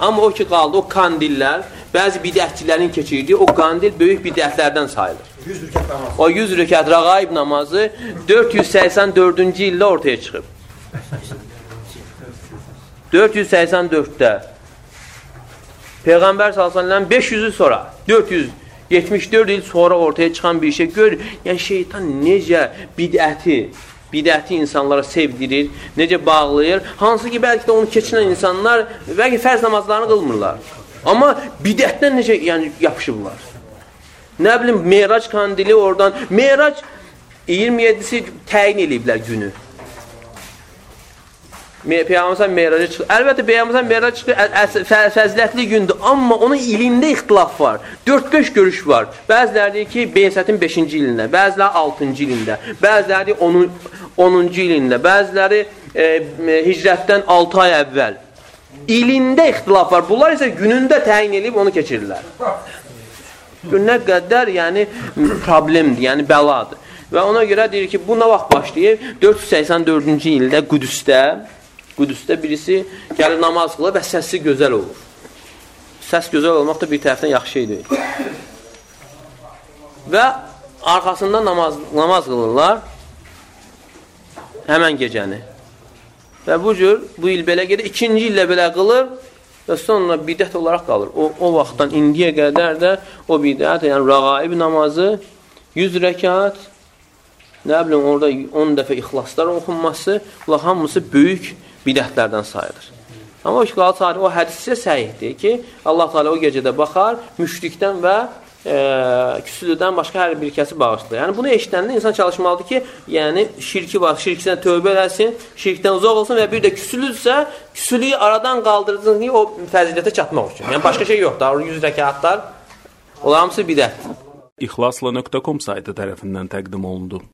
Amma o ki qaldı, o kandillər, bəzi bidətçilərin keçirdiyi o kandil böyük bidətlərdən sayılır. 100 rükət namaz. O 100 rükət rəqaib namazı 484-cü ildə ortaya çıxıb. 484-də Peyğəmbər sallallahu 500 il sonra 474 il sonra ortaya çıxan bir şey gör. Yəni şeytan necə bidəti bidəti insanlara sevdirir, necə bağlayır. Hansı ki, bəlkə də onu keçinən insanlar bəlkə fərz namazlarını qılmırlar. Amma bidətdən necə yəni, yapışıblar. Nə bilim, Meyrac kandili oradan, Meyrac 27-si təyin eləyiblər günü. Peyğəmbər Meyraca çıxır. Əlbəttə Peyğəmbər Meyraca çıxır, fəzilətli gündür, amma onun ilində ixtilaf var. 4-5 görüş var. Bəziləri deyir ki, Beysətin 5-ci ilində, bəziləri 6-cı ilində, bəziləri 10 10-cu ilində, bəziləri e, hicrətdən 6 ay əvvəl. İlində ixtilaf var. Bunlar isə günündə təyin edib onu keçirirlər. Nə qədər, yəni problemdir, yəni bəladır. Və ona görə deyir ki, bu nə vaxt başlayır? 484-cü ildə Qüdüsdə Qüdüsdə birisi gəlir namaz qılır və səsi gözəl olur. Səs gözəl olmaq da bir tərəfdən yaxşı şey deyil. Və arxasında namaz, namaz qılırlar həmən gecəni. Və bu cür, bu il belə gedir, ikinci illə belə qılır və sonra bidət olaraq qalır. O, o vaxtdan indiyə qədər də o bidət, yəni rəqaib namazı 100 rəkat, nə bilim, orada 10 dəfə ixlaslar oxunması, bunlar hamısı böyük bidətlərdən sayılır. Amma o tarix, o hədiscə səhihdir ki, Allah Teala o gecədə baxar, müşrikdən və e, küsülüdən başqa hər bir kəsi bağışlayır. Yəni bunu eşidəndə insan çalışmalıdır ki, yəni şirki var, şirkdən tövbə eləsin, şirkdən uzaq olsun və bir də küsülüdsə, küsülüyü aradan qaldırsın ki, o fəzilətə çatmaq üçün. Yəni başqa şey yoxdur. 100 rəkatlar, onlar hamısı bidətdir. İxlasla.com saytı tərəfindən təqdim olundu.